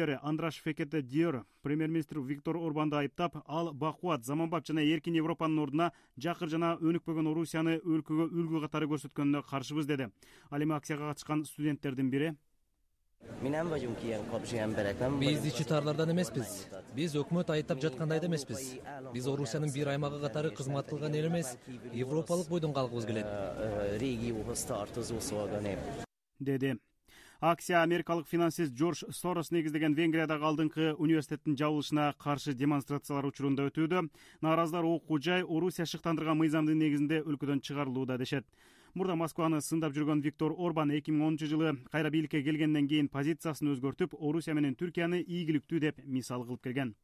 андраш фекете диор премьер министр виктор орбанды айыптап ал бакубат заманбап жана эркин европанын ордуна жакыр жана өнүкпөгөн орусияны өлкөгө үлгү катары көрсөткөнүнө каршыбыз деди. Ал эми акцияга катышкан студенттердин бири. Биз ичи тарлардан эмеспиз. Биз өкмөт айыптап жаткандай да эмеспиз. Биз орусиянын бир аймагы катары кызмат кылган эл эмес европалык бойдон калгыбыз келет деди акция америкалык финансист джордж сорос негиздеген венгриядагы алдыңкы университеттин жабылышына каршы демонстрациялар учурунда өтүүдө нааразылар окуу жай орусия шыктандырган мыйзамдын негизинде өлкөдөн чыгарылууда дешет. Мурда москваны сындап жүргөн виктор орбан эки миң онунчу жылы кайра бийликке келгенден кийин позициясын өзгөртүп орусия менен түркияны ийгиликтүү деп мисал кылып келген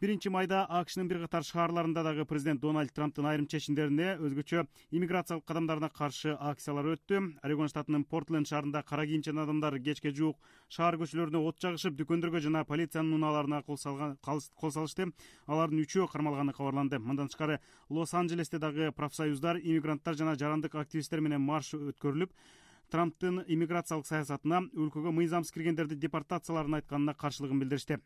биринчи майда акшнын бир катар шаарларында дагы президент дональд трамптын айрым чечимдерине өзгөчө иммиграциялык кадамдарына каршы акциялар өттү. Орегон штатынын портленд шаарында кара кийимчен адамдар кечке жуук шаар көчөлөрүнө от жагышып дүкөндөргө жана полициянын унааларына кол салышты. Алардын үчөө кармалганы кабарланды. Мындан тышкары лос анджелесте дагы профсоюздар иммигранттар жана жарандык активисттер менен марш өткөрүлүп трамптын иммиграциялык саясатына өлкөгө мыйзамсыз киргендерди депортацияларын айтканына каршылыгын билдиришти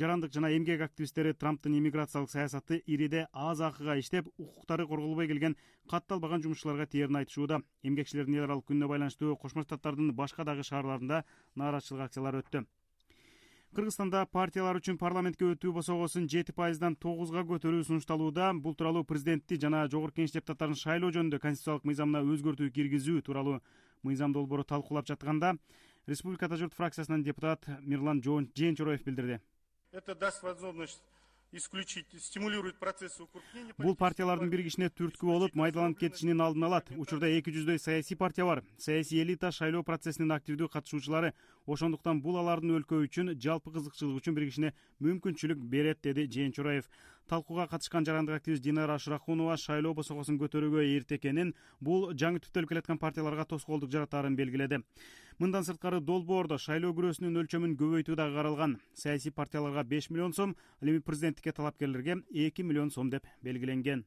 жарандык жана эмгек активисттери трамптын иммиграциялык саясаты ириде аз акыга иштеп укуктары корголбой келген катталбаган жумушчуларга тээrin айтышууда. Эмгекчилердин эл аралык күнүнө байланыштуу кошмо штаттардын башка дагы шаарларында нааразычылык акциялары өттү. Кыргызстанда партиялар үчүн парламентке өтүү босогосун жети пайыздан тогузга көтөрүү сунушталууда. Бул тууралуу президентти жана жогорку кеңеш депутаттарын шайлоо жөнүндө конституциялык мыйзамына өзгөртүү киргизүү тууралуу мыйзам долбоору талкуулап жатканда республика ата журт фракциясынан депутат мирлан жээнчороев билдирди. Это даст возможность исключить стимулирует процессы укрупнения бул партиялардын биригишине түрткү болуп майдаланып кетишинин алдын алат. учурда эки жүздөй саясий партия бар. Саясий элита шайлоо процессинин активдүү катышуучулары ошондуктан бул алардын өлкө үчүн жалпы кызыкчылык үчүн биригишине мүмкүнчүлүк берет деди жээнчороев талкууга катышкан жарандык активист динара ашырахунова шайлоо босогосун көтөрүүгө эрте экенин бул жаңы түптөлүп келаткан партияларга тоскоолдук жаратаарын белгиледи мындан сырткары долбоордо шайлоо күрөөсүнүн өлчөмүн көбөйтүү дагы каралган. Саясий партияларга беш миллион сом ал эми президенттикке талапкерлерге эки миллион сом деп белгиленген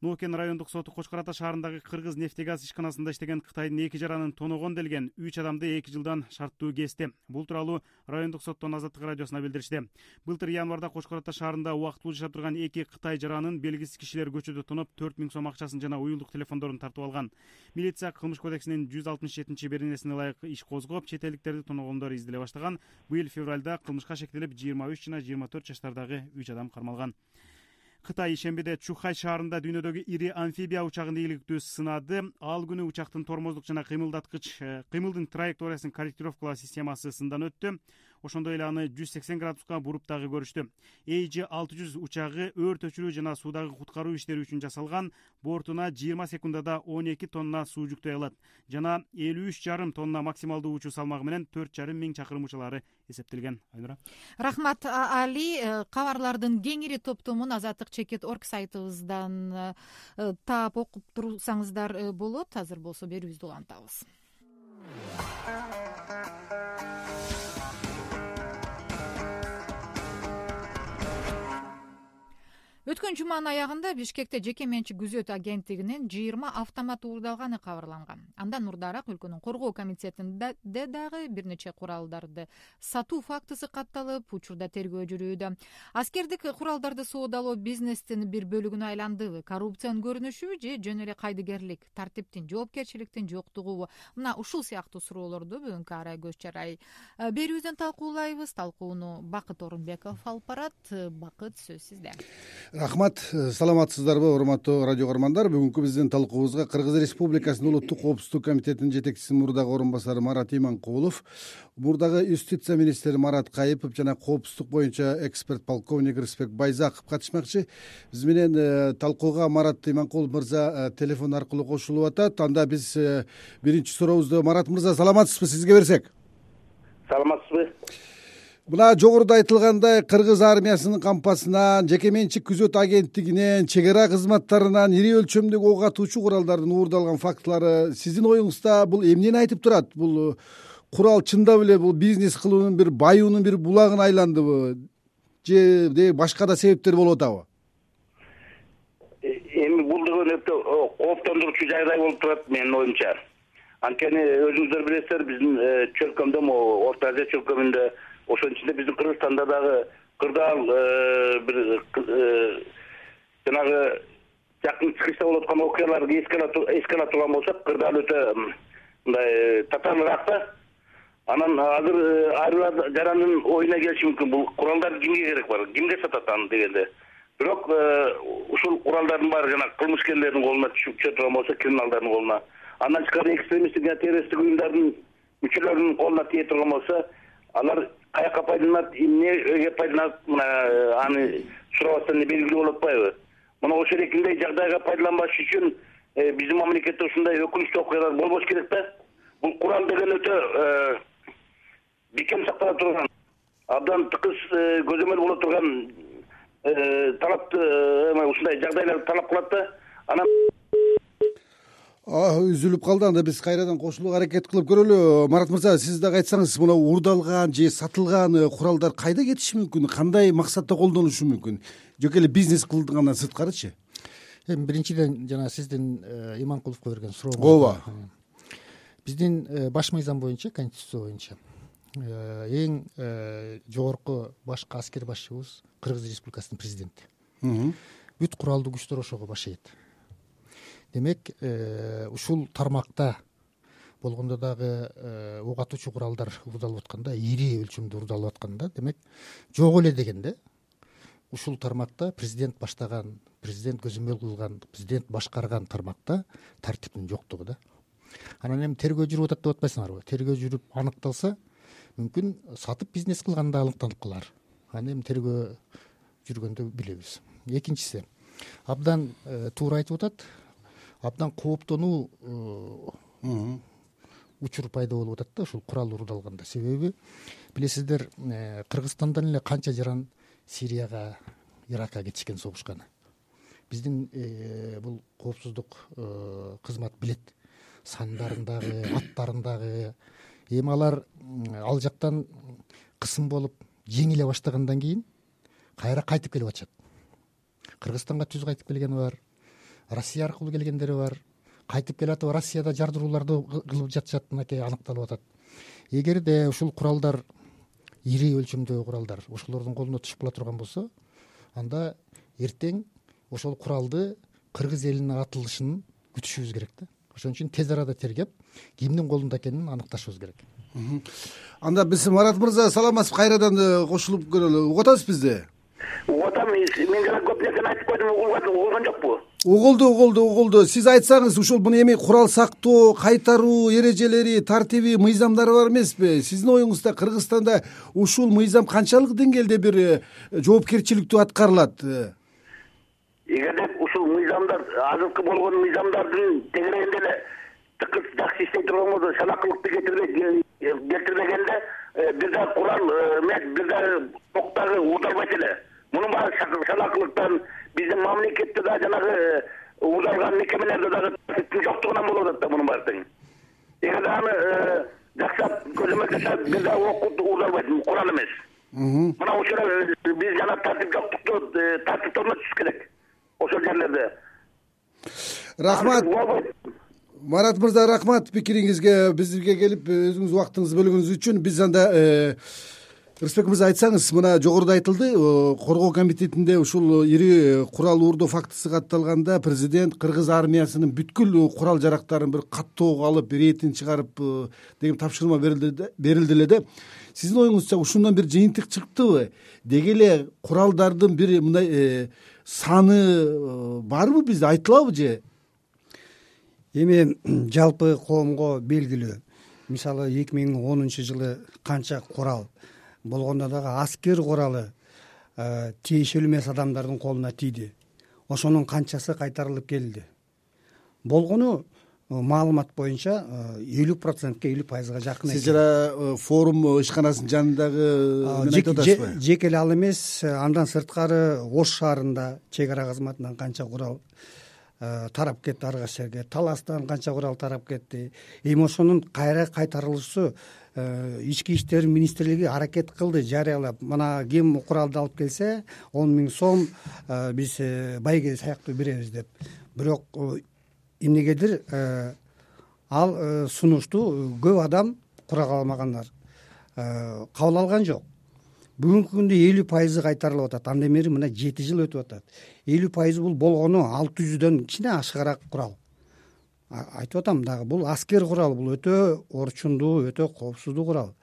ноокен райондук соту кочкор ата шаарындагы кыргыз нефти газ ишканасында иштеген кытайдын эки жаранын тоногон делген үч адамды эки жылдан шарттуу кести. Бул тууралуу райондук соттон азаттык радиосуна билдиришти. Былтыр январда кочкор ата шаарында убактылуу жашап турган эки кытай жаранын белгисиз кишилер көчөдө тоноп төрт миң сом акчасын жана уюлдук телефондорун тартып алган. Милиция кылмыш кодексинин жүз алтымыш жетинчи беренесине ылайык иш козгоп чет элдиктерди тоногондор изделе баштаган. Быйыл февралда кылмышка шектелип жыйырма үч жана жыйырма төрт жаштардагы үч адам кармалган кытай ишембиде чухай шаарында дүйнөдөгү ири амфибия учагын ийгиликтүү сынады ал күнү учактын тормоздук жана кыймылдаткыч э, кыймылдын траекториясын корректировкалоо системасы сындан өттү ошондой эле аны жүз сексен градуска буруп дагы көрүштү. Эйж алты жүз учагы өрт өчүрүү жана суудагы куткаруу иштери үчүн жасалган бортуна жыйырма секундада он эки тонна суу жүктөй алат жана элүү үч жарым тонна максималдуу учуу салмагы менен төрт жарым миң чакырым учалары эсептелген. Айнура? Рахмат али. Э, кабарлардын кеңири топтомун азаттык чекит орг сайтыбыздан э, таап окуп турсаңыздар э, болот. Азыр болсо берүүбүздү улантабыз өткөн жуманын аягында бишкекте жеке менчик күзөт агенттигинин жыйырма автомат уурдалганы кабарланган. Андан мурдараак өлкөнүн коргоо комитетинде дагы бир нече куралдарды сатуу фактысы катталып учурда тергөө жүрүүдө. Аскердик куралдарды соодалоо бизнестин бир бөлүгүнө айландыбы коррупциянын көрүнүшүбү же жөн эле кайдыгерлик тартиптин жоопкерчиликтин жоктугубу мына ушул сыяктуу суроолорду бүгүнкү арай көз чарай. Э, берүүбүздөн талкуулайбыз талкууну бакыт орунбеков алып барат. Бакыт сөз сизде рахмат саламатсыздарбы урматтуу радио каармандар? Бүгүнкү биздин талкуубузга кыргыз республикасынын улуттук коопсуздук комитетинин жетекчисинин мурдагы орун басары марат иманкулов мурдагы юстиция министри марат кайыпов жана коопсуздук боюнча эксперт полковник рысбек байзаков катышмакчы. Биз менен э, талкууга марат иманкулов мырза э, телефон аркылуу кошулуп атат. Анда биз э, биринчи сурообузду марат мырза саламатсызбы сизге берсек? Саламатсызбы мына жогоруда айтылгандай кыргыз армиясынын кампасынан жеке менчик күзөт агенттигинен чек ара кызматтарынан ири өлчөмдөгү ок атуучу куралдардын уурдалган фактылары сиздин оюңузда бул эмнени айтып турат? Бул э, курал чындап эле бул бизнес кылуунун бир баюунун бир булагына айландыбы? Же башка да себептер болуп атабы? Э, эми бул деген өтө кооптондурчу жагдай болуп турат менин оюмча. Анткени өзүңүздөр билесиздер биздин э, чөлкөмдө могу орто азия чөлкөмүндө ошонун ичинде биздин кыргызстанда дагы кырдаал э, бир э, жанагы жакын чыгышта болуп аткан окуяларды эске ала турган болсок кырдаал өтө мындай татаалыраак да. Анан азыр ар бир жарандын оюна келиши мүмкүн. Бул куралдар кимге керек бар? Кимге сатат аны дегенде? Бирок ушул куралдардын баары жанагы кылмышкерлердин колуна түшө турган болсо криминалдардын колуна андан тышкары экстремисттик жана террористтик уюмдардын мүчөлөрүнүн колуна тие турган болсо алар каяка пайдаланат эмнеге пайдаланат мына аны сурабастан эле белгилүү болуп атпайбы мына ошол эркиндей жагдайга пайдаланбаш үчүн э, биздин мамлекетте ушундай өкүнүчтүү окуялар болбош керек да? Бул курал деген өтө э, бекем сактала турган абдан тыкыз э, көзөмөл боло турган талапты ушундай жагдайларды талап кылат да? Анан үзүлүп калды. Анда биз кайрадан кошулууга аракет кылып көрөлү. Марат мырза сиз дагы айтсаңыз мына уурдалган же сатылган э, куралдар кайда кетиши мүмкүн? Кандай максатта колдонушу мүмкүн? Жеке эле бизнес кылгандан сырткарычы. Эми биринчиден жана сиздин э, иманкуловго берген сурооңуз ооба. биздин э, баш мыйзам боюнча конституция боюнча эң жогорку башкы аскер башчыбыз кыргыз республикасынын президенти. Бүт куралдуу күчтөр ошого башайт демек э, ушул тармакта болгондо дагы э, ок атуучу куралдар уурдалып атканда ири өлчөмдө уурдалып атканда демек жок эле дегенде ушул тармакта президент баштаган президент көзөмөл кылган президент башкарган тармакта тартиптин жоктугу да. Анан эми тергөө жүрүп атат деп атпайсыңарбы тергөө жүрүп аныкталса мүмкүн сатып бизнес кылган да аныкталып калар аны эми тергөө жүргөндө билебиз. Экинчиси абдан э, туура айтып атат абдан кооптонуу э, учур пайда болуп атат да ушул курал уурдалганда. Себеби билесиздер э, кыргызстандан эле канча жаран сирияга иракка кетишкен согушканы. Биздин э, бул коопсуздук кызмат билет сандарын дагы аттарын дагы эми алар ал жактан кысым болуп жеңиле баштагандан кийин кайра кайтып келип атышат. Кыргызстанга түз кайтып келгени бар россия аркылуу келгендери бар. Кайтып келатып россияда жардырууларды кылып жатышат мынакей аныкталып атат. Эгерде ушул куралдар ири өлчөмдөгү куралдар ошолордун колуна түшүп кала турган болсо анда эртең ошол куралды кыргыз элине атылышын күтүшүбүз керек да. Ошон үчүн тез арада тергеп кимдин колунда экенин аныкташыбыз керек. Анда биз марат мырза саламатсызбы кайрадан кошулуп көрөлү угуп атасыз бизди угуп мен жана көп нерсени айтып койдум угулгон жокпу. Угулду угулду угулду. Сиз айтсаңыз ушул мына эми курал сактоо кайтаруу эрежелери тартиби мыйзамдары бар эмеспи? Сиздин оюңузда кыргызстанда ушул мыйзам канчалык деңгээлде бир э, жоопкерчиликтүү аткарылат? Эгерде ушул мыйзамдар азыркы болгон мыйзамдардын тегерегинде эле тыкыз жакшы иштей турган болсо шалаакылыкты келтирбегенде э, бир дагы курал э, эмес бир дагы ок дагы уурдалбайт эле мунун баары шалаакылыктан биздин мамлекетте дагы жанагы э, уурдалган мекемелерде дагы тартиптин жоктугунан болуп атат да мунун баары тең. Эгерде аны э, жакшылап көзөмөл жасап бир дагы оку уурдалбайт курал эмес. Мына ошол э, биз жана тартип жоктукту тартипти орнотушубуз керек ошол жерлерде. Рахмат. Марат мырза рахмат пикириңизге бизге келип өзүңүз убактыңызды бөлгөнүңүз үчүн. Биз анда рысбек мырза айтсаңыз мына жогоруда айтылды э, коргоо комитетинде ушул ири курал уурдоо фактысы катталганда президент кыргыз армиясынын бүткүл курал жарактарын бир каттоого алып иретин чыгарып э, деген тапшырма берилди эле да. Сиздин оюңузча ушундан бир жыйынтык чыктыбы деги эле куралдардын бир мындай э, саны барбы бизде айтылабы же? Эми жалпы коомго белгилүү. Мисалы эки миң онунчу жылы канча курал болгондо дагы аскер куралы э, тиешелүү эмес адамдардын колуна тийди. Ошонун канчасы кайтарылып келди. Болгону э, маалымат боюнча э, элүү процентке элүү пайызга жакын сиз жана форум ишканасынын жанындагы айтып атасызбы? жеке эле ал эмес андан сырткары ош шаарында чек ара кызматынан канча курал тарап кетти ар кайсы жерге. Таластан канча курал тарап кетти. Эми ошонун кайра кайтарылышусу Э, ички иштер министрлиги аракет кылды жарыялап. Мына ким куралды алып келсе он миң сом э, биз э, байге сыяктуу беребиз деп. Бирок эмнегедир ал сунушту көп адам курал алмагандар. Кабыл алган жок бүгүнкү күндө элүү пайызы кайтарылып атат. Андан бери мына жети жыл өтүп атат. Элүү пайызы бул болгону алты жүздөн кичине ашыгыраак курал. Айтып атам дагы бул аскер курал бул өтө орчундуу өтө коопсуздуу курал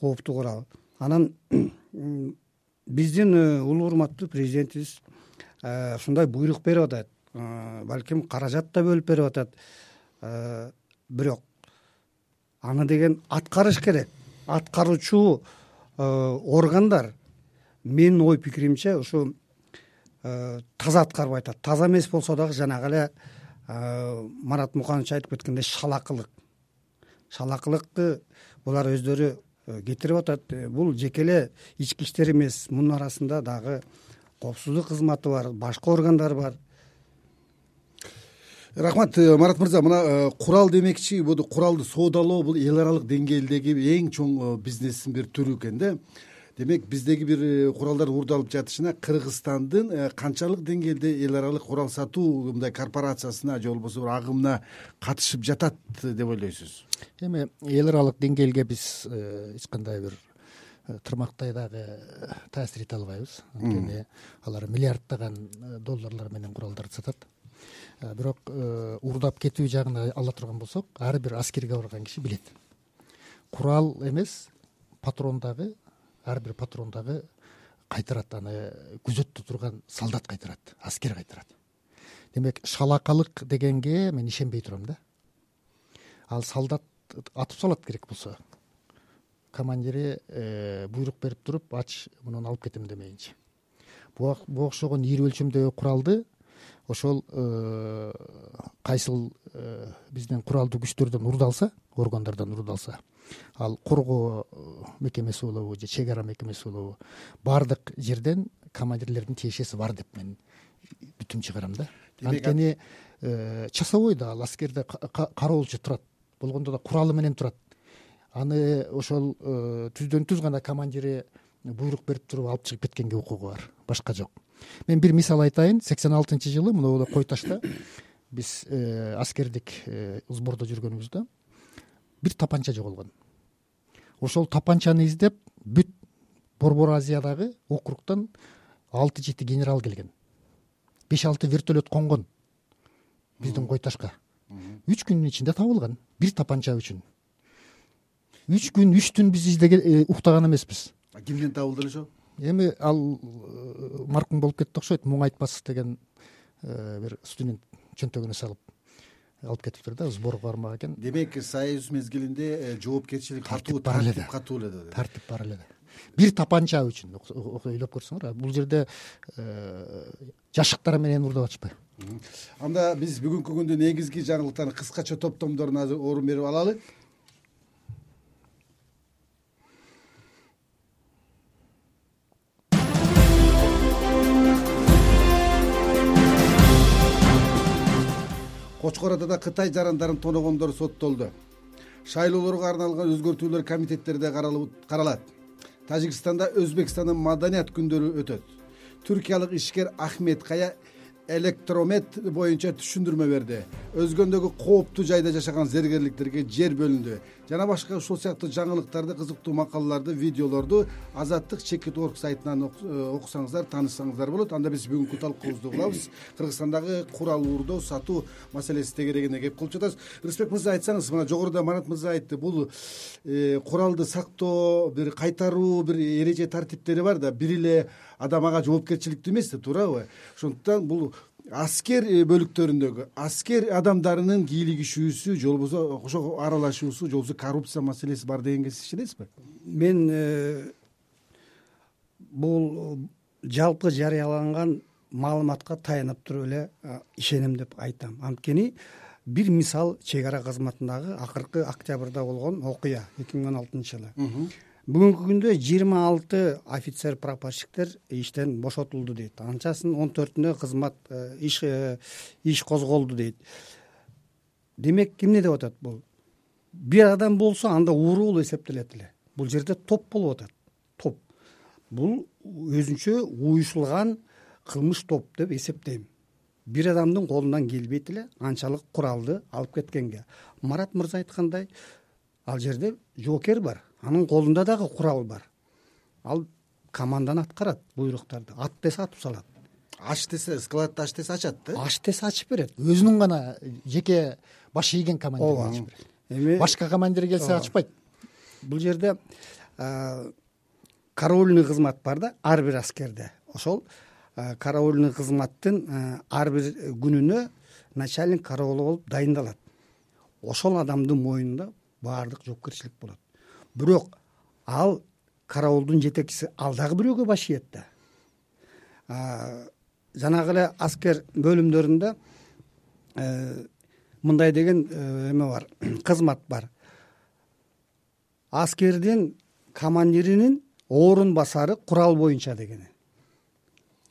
кооптуу курал. Анан биздин э, улуу урматтуу президентибиз ушундай буйрук берип атат. Балким каражат да бөлүп берип атат. Бирок аны деген аткарыш керек. Аткаруучу э, органдар. Менин ой пикиримче ушу э, таза аткарбай атат таза эмес болсо дагы жанагы эле э, марат муканович айтып кеткендей шалакылык. Шалакылыкты булар өздөрү кетирип атат. Бул жеке эле ички иштер эмес. Мунун арасында дагы коопсуздук кызматы бар башка органдар бар рахмат э, марат мырза мына э, курал демекчи бул куралды соодалоо бул эл аралык деңгээлдеги эң чоң э, бизнестин бир түрү экен да. Демек биздеги бир куралдар уурдалып жатышына кыргызстандын канчалык деңгээлде эл аралык курал сатуу мындай корпорациясына же болбосо бир агымына катышып жатат деп ойлойсуз? Эми эл аралык деңгээлге биз эч кандай бир тырмактай дагы таасир эте албайбыз. Анткени алар миллиарддаган долларлар менен куралдарды сатат бирок э, уурдап кетүү жагын ала турган болсок ар бир аскерге барган киши билет. Курал эмес патрон дагы ар бир патрон дагы кайтарат аны күзөттө турган солдат кайтарат аскер кайтарат. Демек шалакалык дегенге мен ишенбей турам да. Ал солдат атып салат керек болсо командири э, буйрук берип туруп ач мунуну алып кетем демейинче буга окшогон ири өлчөмдөгү куралды ошол э, кайсыл э, биздин куралдуу күчтөрдөн уурдалса органдардан уурдалса ал коргоо э, мекемеси болобу же чек ара мекемеси болобу баардык жерден командирлердин тиешеси бар деп мен бүтүм чыгарам да. Анткени часовой да ал аскерде кароолчу турат болгондо да куралы менен турат. Аны ошол түздөн түз гана командири буйрук берип туруп алып чыгып кеткенге укугу бар. Башка жок мен бир мисал айтайын. Сексен алтынчы жылы мына кой ташта биз э, аскердик э, сбордо жүргөнүбүздө бир тапанча жоголгон. Ошол тапанчаны издеп бүт борбор азиядагы округтан алты жети генерал келген. Беш алты вертолет конгон биздин кой ташка үч күндүн ичинде табылган. Бир тапанча үчүн. Үч күн үч түн биз издеген э, уктаган эмеспиз. Кимден табылды эле ошо эми ал э, маркум болуп кетти окшойт муң айтпас деген э, бир студент чөнтөгүнө салып алып кетиптир да сборго бармак экен. Демек союз мезгилинде э, жоопкерчилик катуу бар эле да. катуу эле да тартип бар эле да. Бир тапанча үчүн ойлоп көрсөңөр бул жерде жашыктар менен уурдап атышпайбы анда биз бүгүнкү күндүн негизги жаңылыктарын кыскача топтомдоруна азыр орун берип алалы кочкор атада кытай жарандарын тоногондор соттолду. Шайлоолорго арналган өзгөртүүлөр комитеттерде каралат. Тажикстанда өзбекстандын маданият күндөрү өтөт. Түркиялык ишкер ахмед кая электромед боюнча түшүндүрмө берди. Өзгөндөгү кооптуу жайда жашаган зергерликтерге жер бөлүндү жана башка ушул сыяктуу жаңылыктарды кызыктуу макалаларды видеолорду азаттык чекит орг сайтынан э, окусаңыздар таанышсаңыздар болот. Анда биз бүгүнкү талкуубузду кылабыз кыргызстандагы курал уурдоо сатуу маселеси тегерегине кеп кылып жатабыз. Рысбек мырза айтсаңыз мына жогоруда марат мырза айтты бул э, куралды сактоо бир кайтаруу бир эреже тартиптери бар да бир эле адам ага жоопкерчиликтүү эмес да туурабы. Ошондуктан бул аскер э, бөлүктөрүндөгү аскер адамдарынын кийлигишүүсү же болбосо ошого аралашуусу же болбосо коррупция маселеси бар дегенге сиз ишенесизби? Мен э, бул жалпы жарыяланган маалыматка таянып туруп эле э, ишенем деп айтам. Анткени бир мисал чек ара кызматындагы акыркы октябрда болгон окуя эки миң он алтынчы жылы бүгүнкү күндө жыйырма алты офицер прапорщиктер иштен бошотулду дейт. Анчасынын он төртүнө кызмат э, иш э, иш козголду дейт. Демек эмне деп атат бул? Бир адам болсо анда ууруу болуп эсептелет эле. Бул жерде топ болуп атат. Топ. Бул өзүнчө уюшулган кылмыш топ деп эсептейм. Бир адамдын колунан келбейт эле анчалык куралды алып кеткенге. Марат мырза айткандай ал жерде жоокер бар анын колунда дагы курал бар. Ал команданы аткарат буйруктарды. Ат десе атып салат. Ач десе складды ач десе ачат да. Аш десе ачып берет. Өзүнүн гана жеке баш ийген командир ооба. ачып берет. Эми башка командир келсе ачпайт. Бул жерде караульный кызмат бар да ар бир аскерде. Ошол караульный кызматтын ар бир күнүнө начальник караулы болуп дайындалат. Ошол адамдын мойнунда баардык жоопкерчилик болот бирок ал караулдун жетекчиси ал дагы бирөөгө баш ийет да. Жанагы эле аскер бөлүмдөрүндө э, мындай деген э, эме бар кызмат бар. Аскердин командиринин орун басары курал боюнча дегени.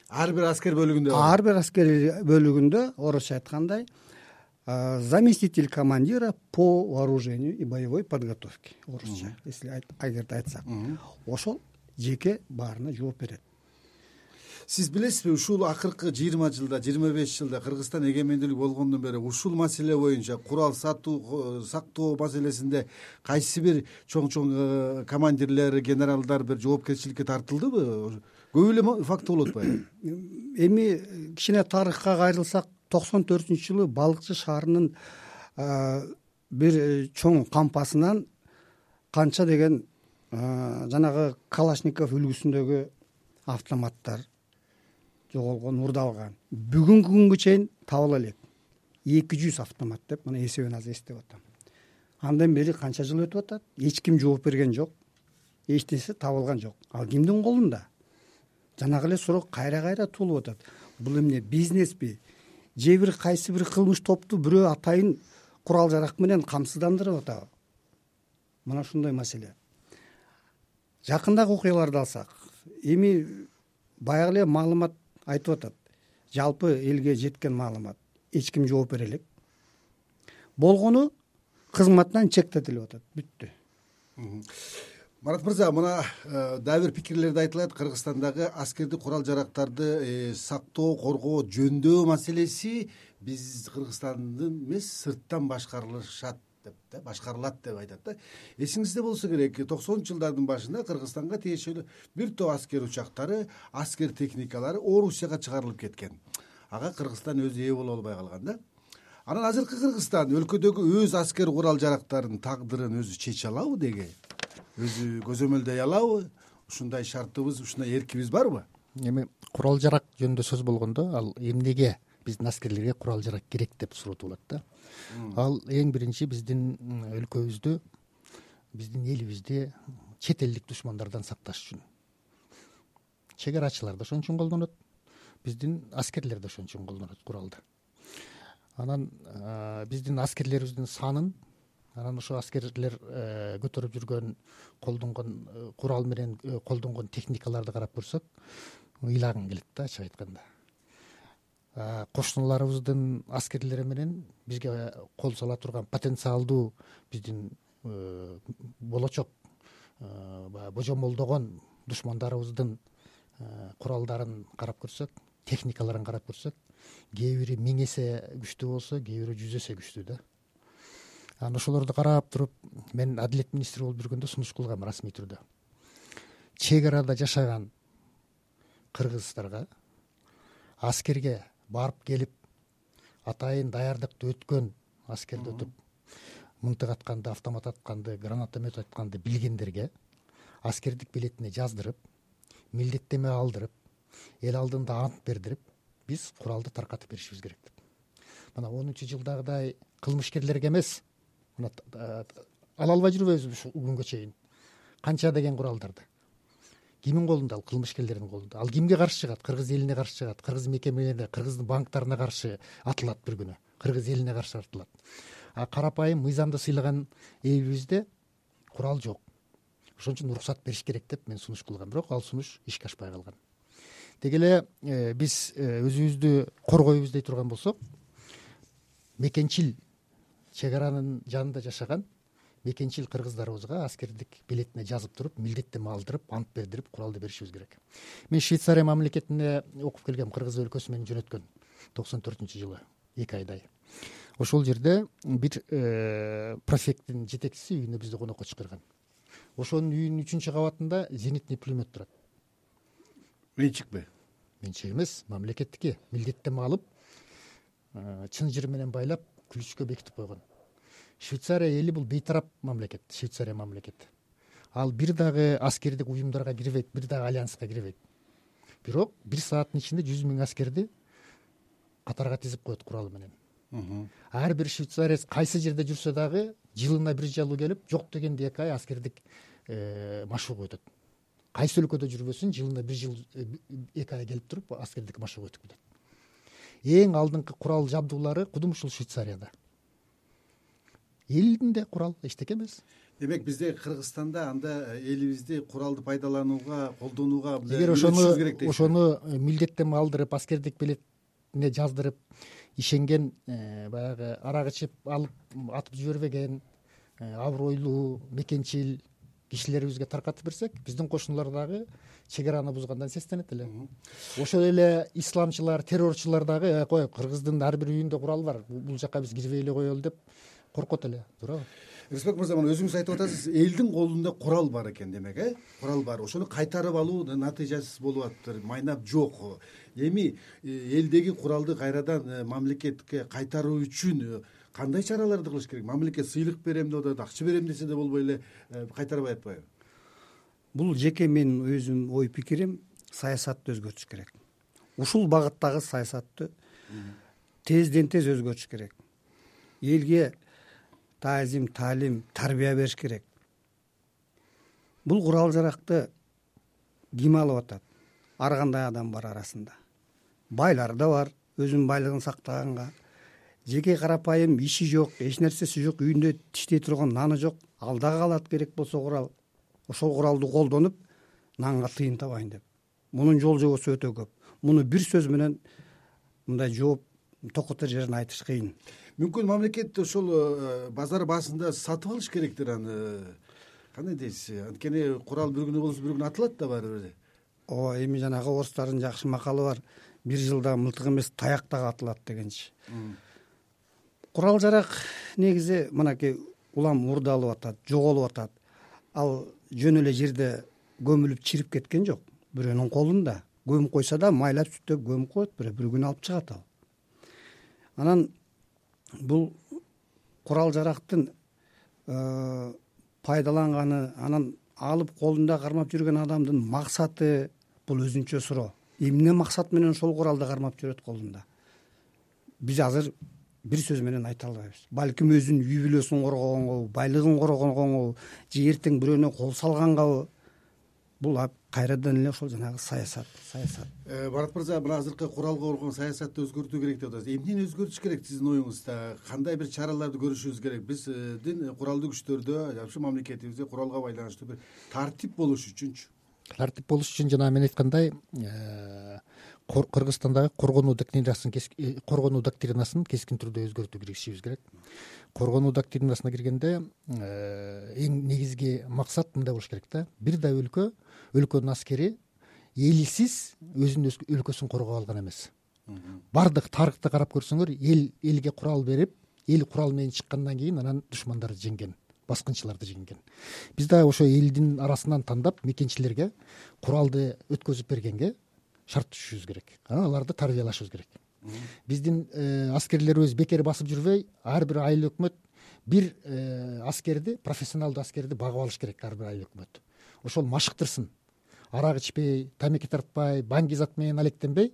Ар бир аскер бөлүгүндө. Ар бир аскер бөлүгүндө орусча айткандай заместитель командира по вооружению и боевой подготовке орусча если эгерде айтсак. Ошол жеке баарына жооп берет. Сиз билесизби ушул акыркы жыйырма жылда жыйырма беш жылда кыргызстан эгемендүүлүк болгондон бери ушул маселе боюнча курал сатуу сактоо маселесинде кайсы бир чоң чоң э, командирлер генералдар бир жоопкерчиликке тартылдыбы? Көп эле факты болуп атпайбы эми кичине тарыхка кайрылсак токсон төртүнчү жылы балыкчы шаарынын бир э, чоң кампасынан канча деген жанагы калашников үлгүсүндөгү автоматтар жоголгон урдалган бүгүнкү күнгө чейин табыла элек. Эки жүз автомат деп мына эсебин азыр эстеп атам. Андан бери канча жыл өтүп атат? Эч ким жооп берген жок. Эч нерсе табылган жок. Ал кимдин колунда? Жанагы эле суроо кайра кайра туулуп атат. Бул эмне бизнеспи же бир кайсы бир кылмыш топту бирөө атайын курал жарак менен камсыздандырып атабы? Мына ушундай маселе. Жакындагы окуяларды алсак эми баягы эле маалымат айтып атат. Жалпы элге жеткен маалымат эч ким жооп бере элек. Болгону кызматтан чектетилип атат бүттү марат мырза мына э, дагы бир пикирлерде айтылат. Кыргызстандагы аскердик курал жарактарды э, сактоо коргоо жөндөө маселеси биз кыргызстандын эмес сырттан башкарылышат деп да башкарылат деп айтат да. Эсиңизде болсо керек токсонунчу жылдардын башында кыргызстанга тиешелүү бир топ аскер учактары аскер техникалары орусияга чыгарылып кеткен. Ага кыргызстан өзү ээ боло албай калган да. Анан азыркы кыргызстан өлкөдөгү өз аскер курал жарактарынын тагдырын өзү чече алабы деги өзү көзөмөлдөй алабы ушундай шартыбыз ушундай эркибиз барбы? Эми курал жарак жөнүндө сөз болгондо ал эмнеге биздин аскерлерге курал жарак керек деп суроо туулат да. Ал эң биринчи биздин өлкөбүздү биздин элибизди чет элдик душмандардан сакташ үчүн. Чек арачылар да ошон үчүн колдонот. Биздин аскерлер да ошон үчүн колдонот куралды. Анан биздин аскерлерибиздин санын анан ошо аскерлер э, көтөрүп жүргөн колдонгон э, курал менен э, колдонгон техникаларды карап көрсөк ыйлагың келет да ачык айтканда. Кошуналарыбыздын аскерлери менен бизге кол сала турган потенциалдуу биздин болочок баягы божомолдогон душмандарыбыздын куралдарын карап көрсөк техникаларын карап көрсөк. Кээ бири миң эсе күчтүү болсо кээ бири жүз эсе күчтүү да анан ошолорду карап туруп мен адилет министри болуп жүргөндө сунуш кылгам расмий түрдө. Чек арада жашаган кыргыздарга аскерге барып келип атайын даярдыкты өткөн аскерди өтүп мынтык атканды автомат атканды гранатомет атканды билгендерге аскердик билетине жаздырып милдеттеме алдырып эл алдында ант бердирип биз куралды таркатып беришибиз керек деп. Мына онунчу жылдагыдай кылмышкерлерге эмес ала албай жүрбөйбүзбү ушул күнгө чейин канча деген куралдарды. Кимдин колунда? Ал кылмышкерлердин колунда. Ал кимге каршы чыгат? Кыргыз элине каршы чыгат? Кыргыз мекемелерине кыргыздын банктарына каршы атылат бир күнү. Кыргыз элине каршы атылат. А карапайым мыйзамды сыйлаган элибизде курал жок. Ошон үчүн уруксат бериш керек деп мен сунуш кылгам бирок ал сунуш ишке ашпай калган. Деги эле э, биз э, өзүбүздү коргойбуз дей турган болсок мекенчил чек аранын жанында жашаган мекенчил кыргыздарыбызга аскердик билетине жазып туруп милдеттеме алдырып ант бердирип куралды беришибиз керек. Мен швейцария мамлекетине окуп келгем кыргыз өлкөсү мени жөнөткөн токсон төртүнчү жылы эки айдай ошол жерде бир э, профекттин жетекчиси үйүнө бизди конокко чакырган. Ошонун үйүнүн үчүнчү кабатында зенитный пулемет турат. Менчикпи? Менчик эмес мамлекеттики. Милдеттенме алып чын жыры менен байлап күлүчкө бекитип койгон швейцария эли бул бейтарап мамлекет швейцария мамлекет ал бир дагы аскердик уюмдарга кирбейт бир дагы альянска кирбейт. Бирок бир сааттын ичинде жүз миң аскерди катарга тизип коет куралы менен. Ар бир швейцариец кайсы жерде жүрсө дагы жылына бир жолу келип жок дегенде эки ай аскердик э, машыгуу өтөт. Кайсы өлкөдө жүрбөсүн жылына бир жыл э, эки ай келип туруп аскердик машыгуу өтүп кетет. Эң алдыңкы курал жабдуулары кудум ушул швейцарияда элдин курал эчтеке эмес. Демек бизде кыргызстанда анда э, элибизди куралды пайдаланууга колдонууга эгер ошону ошону э, милдеттенме алдырып аскердик билетине жаздырып ишенген баягы арак ичип алып атып жибербеген абройлуу мекенчил кишилерибизге таркатып берсек биздин кошуналар дагы чек араны бузгандан сестенет эле. Ошол эле исламчылар террорчулар дагы э, кой кыргыздын ар бир үйүндө курал бар бул жака биз кирбей эле коелу деп коркот эле туурабы? Рысбек мырза мына өзүңүз айтып атасыз элдин колунда курал бар экен демек э? Курал бар. Ошону кайтарып алуу натыйжасыз болуп атыптыр майнап жок эми э, элдеги куралды кайрадан э, мамлекетке кайтаруу үчүн кандай чараларды кылыш керек? Мамлекет сыйлык берем деп атат акча берем десе да болбой эле э, кайтарбай атпайбы бул жеке менин өзүмдүн ой пикирим саясатты өзгөртүш керек. Ушул багыттагы саясатты тезден тез өзгөртүш керек. Элге таазим таалим тарбия бериш керек. Бул курал жаракты ким алып атат? Ар кандай адам бар арасында? Байлар да бар өзүнүн байлыгын сактаганга. Жеке карапайым иши жок эч нерсеси жок үйүндө тиштей турган наны жок. Ал дагы алат керек болсо курал ошол куралды колдонуп нанга тыйын табайын деп. Мунун жол жобосу өтө көп. Муну бир сөз менен мындай жооп токотор жерин айтыш кыйын мүмкүн мамлекет ошол э, базар баасында сатып алыш керектир аны. Кандай дейсиз? Анткени курал бир күнү болбосо бир күнү атылат да баары бир ооба эми жанагы орустардын жакшы макалы бар. Бир жылда мылтык эмес таяк дагы атылат дегенчи. Курал жарак негизи мынакей улам мурдалып атат жоголуп атат. Ал жөн эле жерде көмүлүп чирип кеткен жок. Бирөөнүн колунда. Көмүп койсо да майлап сүттөп көмүп коет бирөө бир күнү алып чыгат ал. Анан бул курал жарактын э, пайдаланганы анан алып колунда кармап жүргөн адамдын максаты бул өзүнчө суроо. Эмне максат менен ошол куралды кармап жүрөт колунда? Биз азыр бир сөз менен айта албайбыз. Балким өзүнүн үй бүлөсүн коргогонгобу байлыгын коргогонгобу же эртең бирөөнө кол салгангабы бул кайрадан эле ошол жанагы саясат саясат. Э, барат мырза мына азыркы куралга болгон саясатты өзгөртүү керек деп атасыз. Эмнени өзгөртүш керек сиздин оюңузда? Кандай бир чараларды көрүшүбүз керек? Биздин куралдуу күчтөрдө ушу мамлекетибизде куралга байланыштуу бир тартип болуш үчүнчү тартип болуш үчүн жана мен айткандай э, кыргызстандагы коргонуу доктринасын э, коргонуу доктринасын кескин түрдө өзгөртүүгө киришибиз керек. Коргонуу доктринасына киргенде э, эң негизги максат мындай болуш керек да. Бир да өлкө өлкөнүн аскери элсиз өзүнүн өлкөсүн коргой алган эмес. Баардык тарыхты карап көрсөңөр эл элге курал берип эл курал менен чыккандан кийин анан душмандарды жеңген баскынчыларды жеңген. Биз дагы ошо элдин арасынан тандап мекенчилерге куралды өткөзүп бергенге шарт түзүшүбүз керек. Аларды тарбиялашыбыз керек. Биздин э, аскерлерибиз бекер басып жүрбөй ар бир айыл өкмөт бир э, аскерди профессионалдуу аскерди багып алыш керек ар бир айыл өкмөт. Ошол машыктырсын. Арак ичпей тамеки тартпай баңги зат менен алектенбей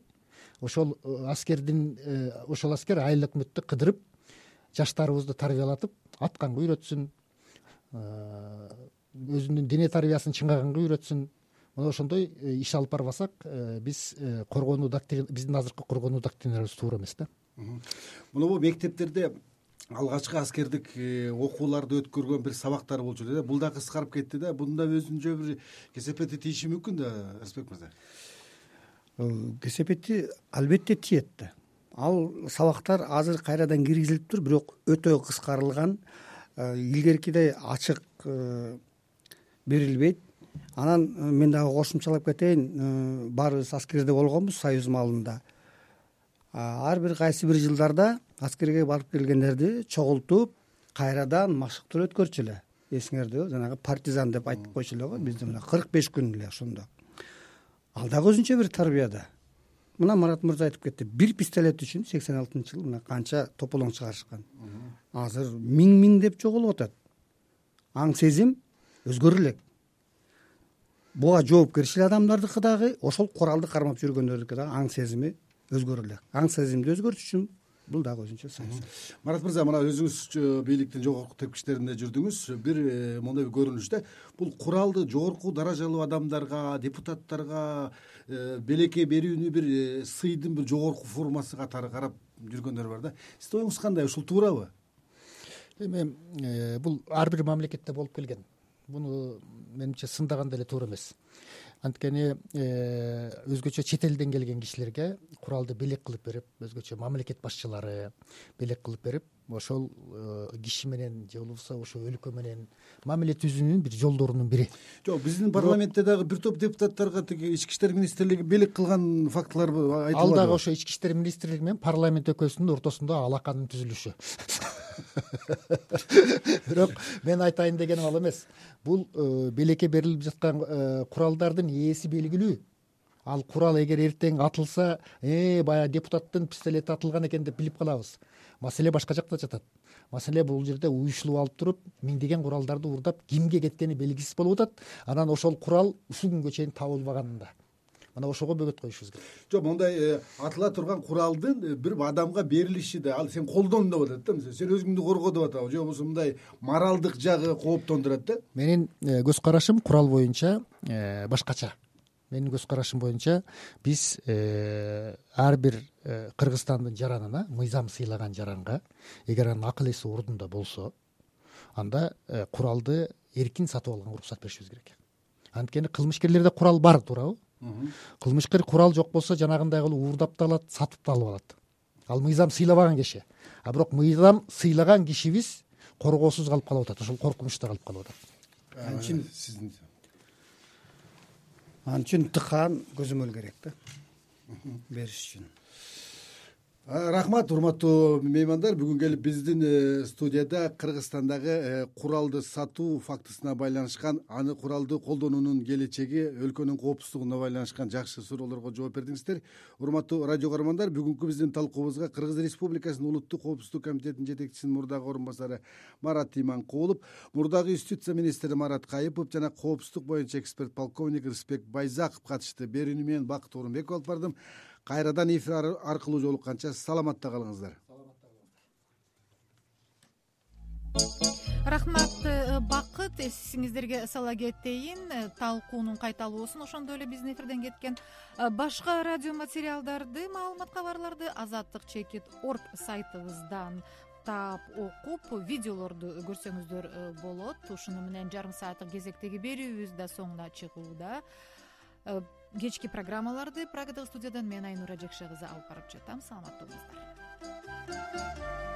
ошол э, аскердин ошол аскер айыл өкмөттү кыдырып жаштарыбызды тарбиялатып атканга үйрөтсүн өзүнүн дене тарбиясын чыңгаганга үйрөтсүн. Мына ошондой э, иш алып барбасак э, биз э, коргонуу биздин азыркы коргонуу доктринабыз туура эмес да. Монобу мектептерде алгачкы аскердик окууларды өткөргөн бир сабактар болчу эле да. Бул да кыскарып кетти да. Бунун да өзүнчө бир кесепети тийиши мүмкүн да рысбек мырза? Кесепети албетте тиет да. Ал сабактар азыр кайрадан киргизилиптир бирок өтө кыскарылган илгеркидей ачык берилбейт. Анан э, мен дагы кошумчалап кетейин. Э, баарыбыз аскерде болгонбуз союз маалында ар бир кайсы бир жылдарда аскерге барып келгендерди чогултуп кайрадан машыктыруу өткөрчү эле эсиңердеби жанагы партизан деп айтып койчу эле го бизде мына кырк беш күн эле ошондо. Ал дагы өзүнчө бир тарбия да мына марат мырза айтып кетти. Бир пистолет үчүн сексен алтынчы жылы мына канча тополоң чыгарышкан. Азыр миң миңдеп жоголуп атат. Аң сезим өзгөрө элек буга жоопкерчилик адамдардыкы дагы ошол куралды кармап жүргөндөрдүкү дагы аң сезими өзгөрө элек аң сезимди өзгөртүш үчүн бул дагы өзүнчө саясат. Марат мырза мына өзүңүз бийликтин жогорку тепкичтеринде жүрдүңүз. Бир э, моундай бир көрүнүш да бул куралды жогорку даражалуу адамдарга депутаттарга э, белекке берүүнү бир э, сыйдын бир жогорку формасы катары карап жүргөндөр бар да. Сиздин оюңуз кандай? Ушул туурабы? Эми бул ар бир мамлекетте болуп келген. Муну менимче сындаган деле туура эмес анткени э, өзгөчө чет элден келген кишилерге куралды белек кылып берип өзгөчө мамлекет башчылары белек кылып берип ошол э, киши менен же болбосо ошол өлкө менен мамиле түзүүнүн бир жолдорунун бири. Жок биздин парламентте дагы бир топ депутаттарга тиги ички иштер министрлиги белек кылган фактылар айтылбадыбы ал дагы ошо ички иштер министрлиги менен парламент экөөсүнүн ортосунда алаканын түзүлүшү бирок мен айтайын дегеним ал эмес. Бул э, белекке берилип жаткан э, куралдардын ээси белгилүү. Ал курал эгер эртең атылса э баягы депутаттын пистолети атылган экен деп билип калабыз. Маселе башка жакта жатат. Маселе бул жерде уюшулуп алып туруп миңдеген куралдарды уурдап кимге кеткени белгисиз болуп атат. Анан ошол курал ушул күнгө чейин табылбаганында мына ошого бөгөт коюшубуз керек. Жок мондай э, атыла турган куралдын э, бир адамга берилиши да ал сен колдон деп атат да мисалы сен өзүңдү корго деп атабы же болбосо мындай моралдык жагы кооптондурат да. Менин э, көз карашым курал боюнча башкача. Менин көз карашым боюнча биз ар бир кыргызстандын жаранына мыйзам сыйлаган жаранга эгер анын акыл эси ордунда болсо анда куралды эркин сатып алганга уруксат беришибиз керек. Анткени кылмышкерлерде курал бар туурабы кылмышкер курал жок болсо жанагындай кылып уурдап да алат сатып да алып алат. Ал мыйзам сыйлабаган киши. А бирок мыйзам сыйлаган кишибиз коргоосуз калып калып атат ошол коркунучта калып калып атат. Анчын сиздин ал үчүн тыкаан көзөмөл керек да. Бериш үчүн рахмат урматтуу меймандар. Бүгүн келип биздин э, студияда кыргызстандагы э, куралды сатуу фактысына байланышкан аны куралды колдонуунун келечеги өлкөнүн коопсуздугуна байланышкан жакшы суроолорго жооп бердиңиздер. Урматтуу радио каармандар бүгүнкү биздин талкуубузга кыргыз республикасынын улуттук коопсуздук комитетинин жетекчисинин мурдагы орун басары марат иманкулов мурдагы юстиция министри марат кайыпов жана коопсуздук боюнча эксперт полковник рысбек байзаков катышты берүүнү мен бакыт оорунбеков алып бардым кайрадан эфир аркылуу жолукканча саламатта калыңыздар. Рахмат э, бакыт эсиңиздерге сала кетейин э, талкуунун кайталоосун ошондой эле биздин эфирден кеткен э, башка радио материалдарды маалымат кабарларды азаттык чекит орг сайтыбыздан таап окуп видеолорду көрсөңүздөр болот. Ушуну менен жарым сааттык кезектеги берүүбүз да соңуна чыгууда кечки программаларды прагадагы студиядан мен айнура жекше кызы алып барып жатам. Саламатта болуңуздар